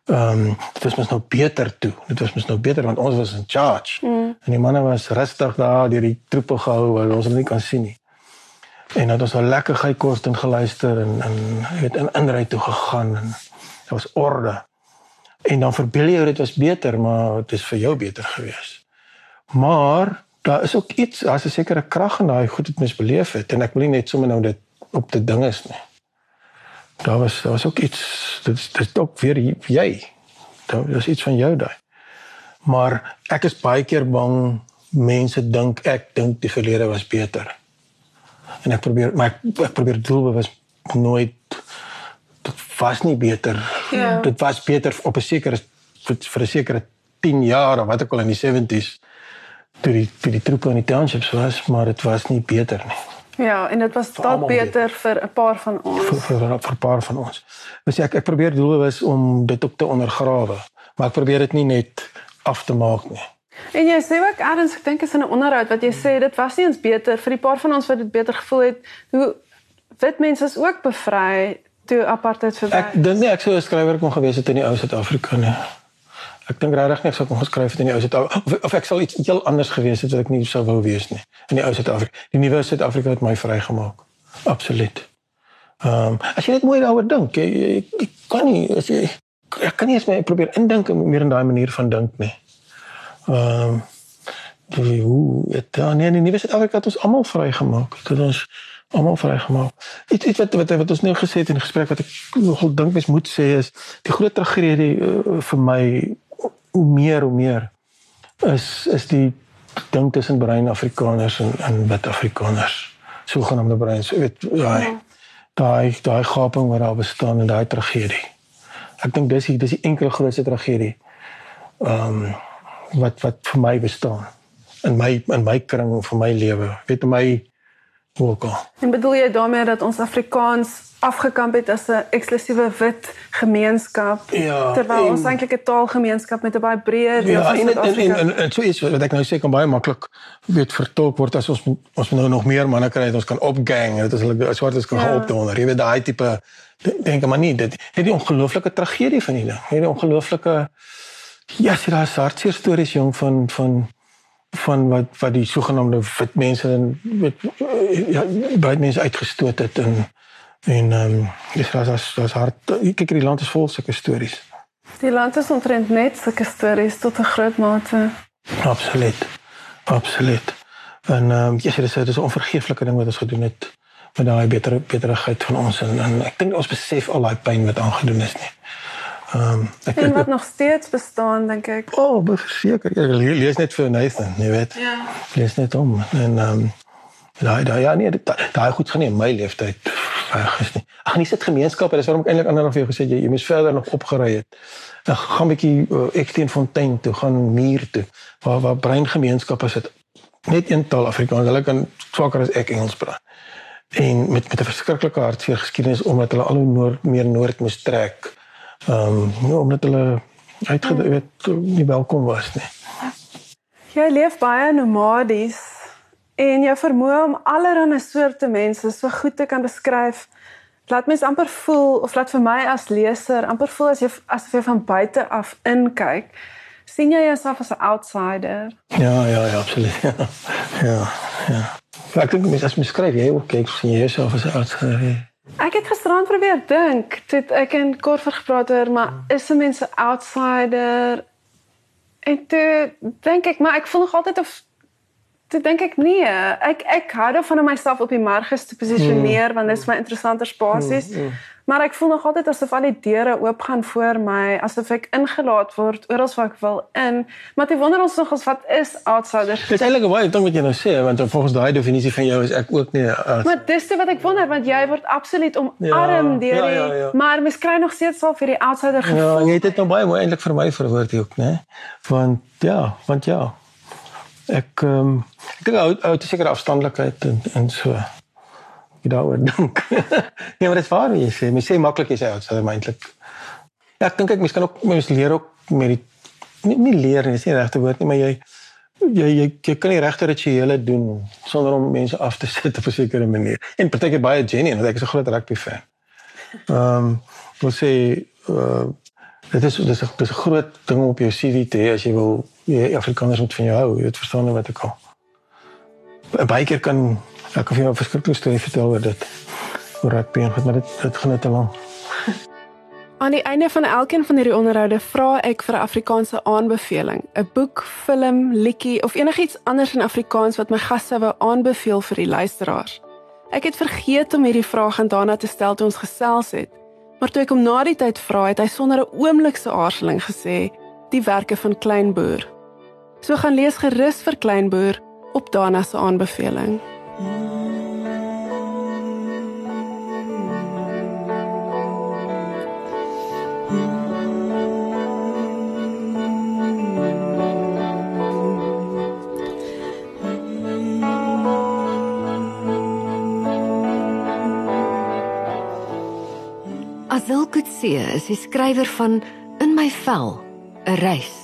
Speaker 2: Ehm um, dit was mos nou beter toe. Dit was mos nou beter want ons was in charge. Mm. En die manne was rustig daar deur die troepe gehou waar ons nie kan sien nie. En dan het ons al lekker gekos en geluister en en het in inry toe gegaan en daar was orde. En dan verbeel jy dit was beter, maar dit is vir jou beter gewees. Maar daar is ook iets, daar's 'n sekere krag in daai goed wat mens beleef het en ek wil nie net sommer nou dit op te ding is nie. Daar was daar was ook iets dit dit ook weer jy. Daar is iets van jou daai. Maar ek is baie keer bang mense dink ek dink die verlede was beter. En ek probeer maar ek, ek probeer doelbewus nooit was nie beter. Ja. Dit was beter op 'n sekere vir 'n sekere 10 jaar of wat ek al in die 70s toe die toe die troepe in die townships was, maar dit was nie beter nie.
Speaker 1: Ja, en dit was dalk beter vir 'n paar van ons.
Speaker 2: Vir vir, vir 'n paar van ons. Dus ek ek probeer doelbewus om dit op te ondergrawe, maar ek probeer dit nie net af te maak nie.
Speaker 1: En jy sê ook erns, ek dink is in 'n onderhoud wat jy sê dit was nie eens beter vir die paar van ons wat dit beter gevoel het. Hoe wit mense is ook bevry toe apartheid verby.
Speaker 2: Ek dink nie ek sou 'n skrywer kon gewees het in die ou Suid-Afrika nie. Ek dink regtig nie ek sou kon geskryf het in die ou Suid-Afrika of, of ek sou iets heel anders gewees het wat ek nie sou wou wees nie in die ou Suid-Afrika. Die nuwe Suid-Afrika het my vrygemaak. Absoluut. Ehm um, as jy net mooi daaroor dink, jy, jy, jy kan nie as jy ek kan nie eens my probeer indink meer in daai manier van dink nie. Ehm um, die hoe dit dan nee, in die nuwe Suid-Afrika het ons almal vrygemaak. Dit ons almal vrygemaak. Iets iets wat wat wat ons nou gesê het in gesprek wat ek nogal dink mens moet sê is die groot tragedie uh, vir my hoe meer hoe meer is is die ding tussen brein Afrikaners en en wit Afrikaners. Sogenaamde brein, so weet daai ja. daai daai gaping wat daar bestaan en daai tragedie. Ek dink dis die dis die enkele grootste tragedie. Ehm um, wat wat vir my bestaan in my in my kring vir my lewe. Weet my ook al.
Speaker 1: En bedoel jy daarmee dat ons Afrikaans afgekamp het as 'n eksklusiewe wit gemeenskap
Speaker 2: ja,
Speaker 1: terwyl en, ons eintlik 'n taalgemeenskap met 'n baie breër
Speaker 2: ja, van Suid-Afrika. En, en, en, en so iets wat ek nou sê kan baie maklik weet vertolk word as ons ons nou nog meer manne kry dat ons kan opgang, dit is hulle swartes kan ja. opdonder. Jy weet daai tipe dink maar nie dit dit die ongelooflike tragedie van die ding. Hierdie ongelooflike Ja, sy daar is hartseer stories jong van van van wat wat die sogenaamde wit mense en weet ja baie mense uitgestoot het en en ehm um, dis was as was hard kyk hierdie land is vol sulke stories.
Speaker 1: Die land is ontrent net sulke stories tot 'n groot mate.
Speaker 2: Absoluut. Absoluut. En ehm um, ja, dis dis 'n onvergeeflike ding wat ons gedoen het met daai beter beterigheid van ons en, en ek dink ons besef al daai pyn wat aangedoen is nie.
Speaker 1: Ehm um, ek en wat nog steeds bestaan dink ek.
Speaker 2: O, oh, beseker. Ek lees net vir Nathan, jy weet. Ja. Lees net om en ehm um, daai daai ja nee, daai goed gaan nie in my leeftyd reg is nie. Ag nee, sit gemeenskappe, dis waarom ek eintlik ander of jy gesê jy, jy moes verder nog opgery het. Dan gaan 'n bietjie uh, ek teen Fontein toe, gaan muur toe. Waar waar breingemeenskappe sit net een taal Afrikaans. Hulle kan swakker as ek Engels praat. en met met 'n verskriklike hartseer geskiedenis omdat hulle al hoe noord, meer noord moes trek. Ehm um, ja, omdat hulle uitgewet nie welkom was nie.
Speaker 1: Jy leef baie nomadies en jou vermoë om allerlei soorte mense so goed te kan beskryf. Laat mens amper voel of laat vir my as leser amper voel as jy asof jy van buite af inkyk. sien jy jouself as 'n outsider?
Speaker 2: Ja ja ja absoluut. (laughs) Ja ja, ja. ek dink mens as mens skryf jy ook kyk sien jy jouself as 'n outsider
Speaker 1: ek het gisterand probeer dink. Toe ek in kort vergepraat oor maar is 'n mens 'n outsider? En toe dink ek maar ek voel nog altyd of Toe dink ek nee, ek ek hou daarvan om myself op die marges te posisioneer mm. want dit is my interessanter spasies. Mm, mm. Maar ek voel nog altyd asof al die deure oop gaan voor my, asof ek ingelaat word oral waar ek wil in. Maar jy wonder ons nog wat is outsider?
Speaker 2: Dit is eintlik baie ding wat jy nou sê want volgens daai definisie van jou is ek ook nie
Speaker 1: as Maar dis wat ek wonder want jy word absoluut omarm ja, deur ja, ja, ja. maar mens kry nog steeds al vir die outsider gevoel.
Speaker 2: Ja, jy het dit nou baie mooi eintlik vir my verwoord ook, né? Want ja, want ja. Ek ehm um, ek dink ou ou te sekere afstandelikheid en en so. Ek daaroor (laughs) dink. nee, maar dit is waar jy sê. Mens sê maklik jy sê outside eintlik. Ja, ek dink ek mens kan ook mens leer ook met die nie, nie leer nie, is nie regte woord nie, maar jy jy jy, jy kan nie regte rituele doen sonder om mense af te (laughs) sit op 'n sekere manier. En partyke baie genuine, want ek is 'n groot rugby fan. Ehm um, wil sê uh dit is dis 'n dis 'n groot ding op jou CV te hê as jy wil jy Afrikaners moet van jou hou, jy het verstaan wat ek al. Baie keer kan ek of jy 'n verskriklike storie vertel oor dit. Oor rugby en goed, maar dit dit gaan net te lank.
Speaker 1: Aan die einde van elkeen van hierdie onderhoude vra ek vir 'n Afrikaanse aanbeveling, 'n boek, film, liedjie of enigiets anders in Afrikaans wat my gaste wou aanbeveel vir die luisteraars. Ek het vergeet om hierdie vraag aan Dana te stel toe ons gesels het. Maar toe ek hom na die tyd vra, het hy sonder 'n oomblik se aarzeling gesê, "Die werke van Kleinboer." So gaan lees gerus vir Kleinboer op Dana se aanbeveling.
Speaker 3: Azil Kutse is die skrywer van In my vel, 'n reis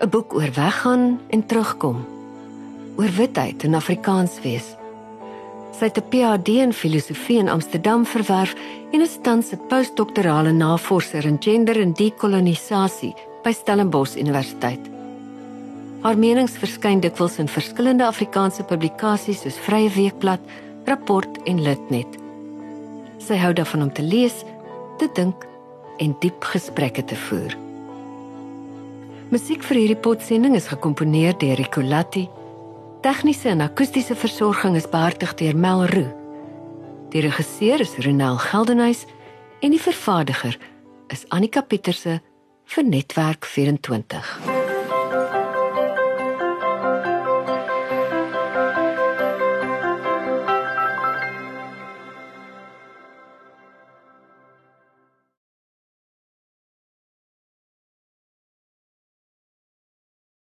Speaker 3: 'n boek oor weggaan en terugkom. Oor witheid en Afrikaans wees. Sy het 'n PhD in filosofie in Amsterdam verwerf en is tans 'n postdoktorale navorser in gender en dekolonisasie by Stellenbosch Universiteit. Haar menings verskyn dikwels in verskillende Afrikaanse publikasies soos Vrye Weekblad, Rapport en Litnet. Sy hou daarvan om te lees, te dink en diep gesprekke te voer. Musiek vir hierdie potsending is gekomponeer deur Ricolatti. Tegniese en akoestiese versorging is behartig deur Mel Roo. Die regisseur is Ronel Geldenhuys en die vervaardiger is Annika Pieterse vir Netwerk 24.